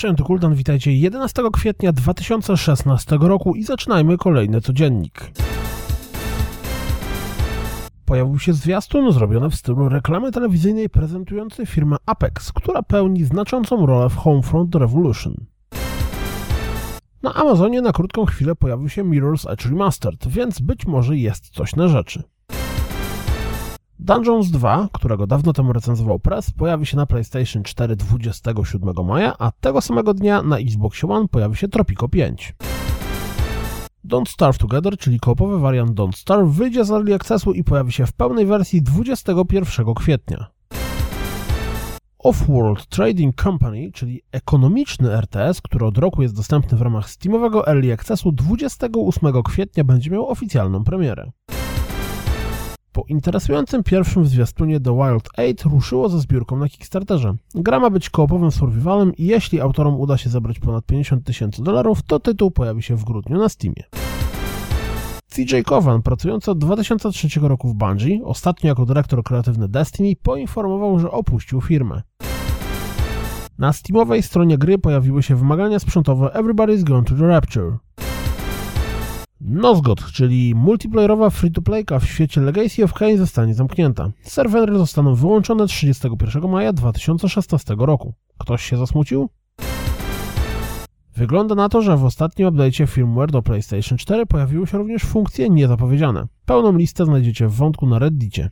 cześć, to Kuldan, witajcie 11 kwietnia 2016 roku i zaczynajmy kolejny codziennik. Pojawił się zwiastun zrobiony w stylu reklamy telewizyjnej prezentującej firmę Apex, która pełni znaczącą rolę w Homefront Revolution. Na Amazonie na krótką chwilę pojawił się Mirror's Edge Remastered, więc być może jest coś na rzeczy. Dungeons 2, którego dawno temu recenzował Press, pojawi się na PlayStation 4 27 maja, a tego samego dnia na Xbox One pojawi się Tropico 5. Don't Starve Together, czyli koopowy wariant Don't Starve, wyjdzie z Early Accessu i pojawi się w pełnej wersji 21 kwietnia. Off-World Trading Company, czyli ekonomiczny RTS, który od roku jest dostępny w ramach Steamowego Early Accessu, 28 kwietnia będzie miał oficjalną premierę. Po interesującym pierwszym zwiastunie The Wild 8 ruszyło ze zbiórką na Kickstarterze. Gra ma być koopowym survivalem i jeśli autorom uda się zebrać ponad 50 tysięcy dolarów, to tytuł pojawi się w grudniu na Steamie. CJ Kovan, pracujący od 2003 roku w Bungie, ostatnio jako dyrektor kreatywny Destiny, poinformował, że opuścił firmę. Na Steamowej stronie gry pojawiły się wymagania sprzętowe Everybody's Gone to the Rapture. Nozgot, czyli multiplayerowa free-to-playka w świecie Legacy of Kain zostanie zamknięta. Serwery zostaną wyłączone 31 maja 2016 roku. Ktoś się zasmucił? Wygląda na to, że w ostatnim update'cie firmware do PlayStation 4 pojawiły się również funkcje niezapowiedziane. Pełną listę znajdziecie w wątku na Reddicie.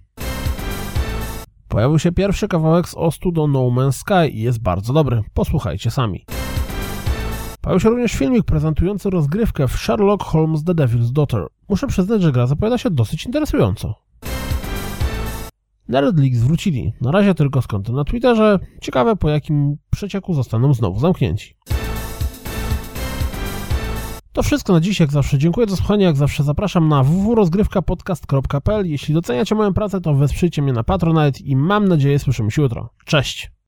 Pojawił się pierwszy kawałek z Ostu do No Man's Sky i jest bardzo dobry. Posłuchajcie sami. Pojawił się również filmik prezentujący rozgrywkę w Sherlock Holmes The Devil's Daughter. Muszę przyznać, że gra zapowiada się dosyć interesująco. Nerd League zwrócili, na razie tylko z kontem na Twitterze, ciekawe po jakim przecieku zostaną znowu zamknięci. To wszystko na dziś, jak zawsze dziękuję za słuchanie, jak zawsze zapraszam na www.rozgrywkapodcast.pl Jeśli doceniacie moją pracę, to wesprzyjcie mnie na Patronite i mam nadzieję słyszymy się jutro. Cześć!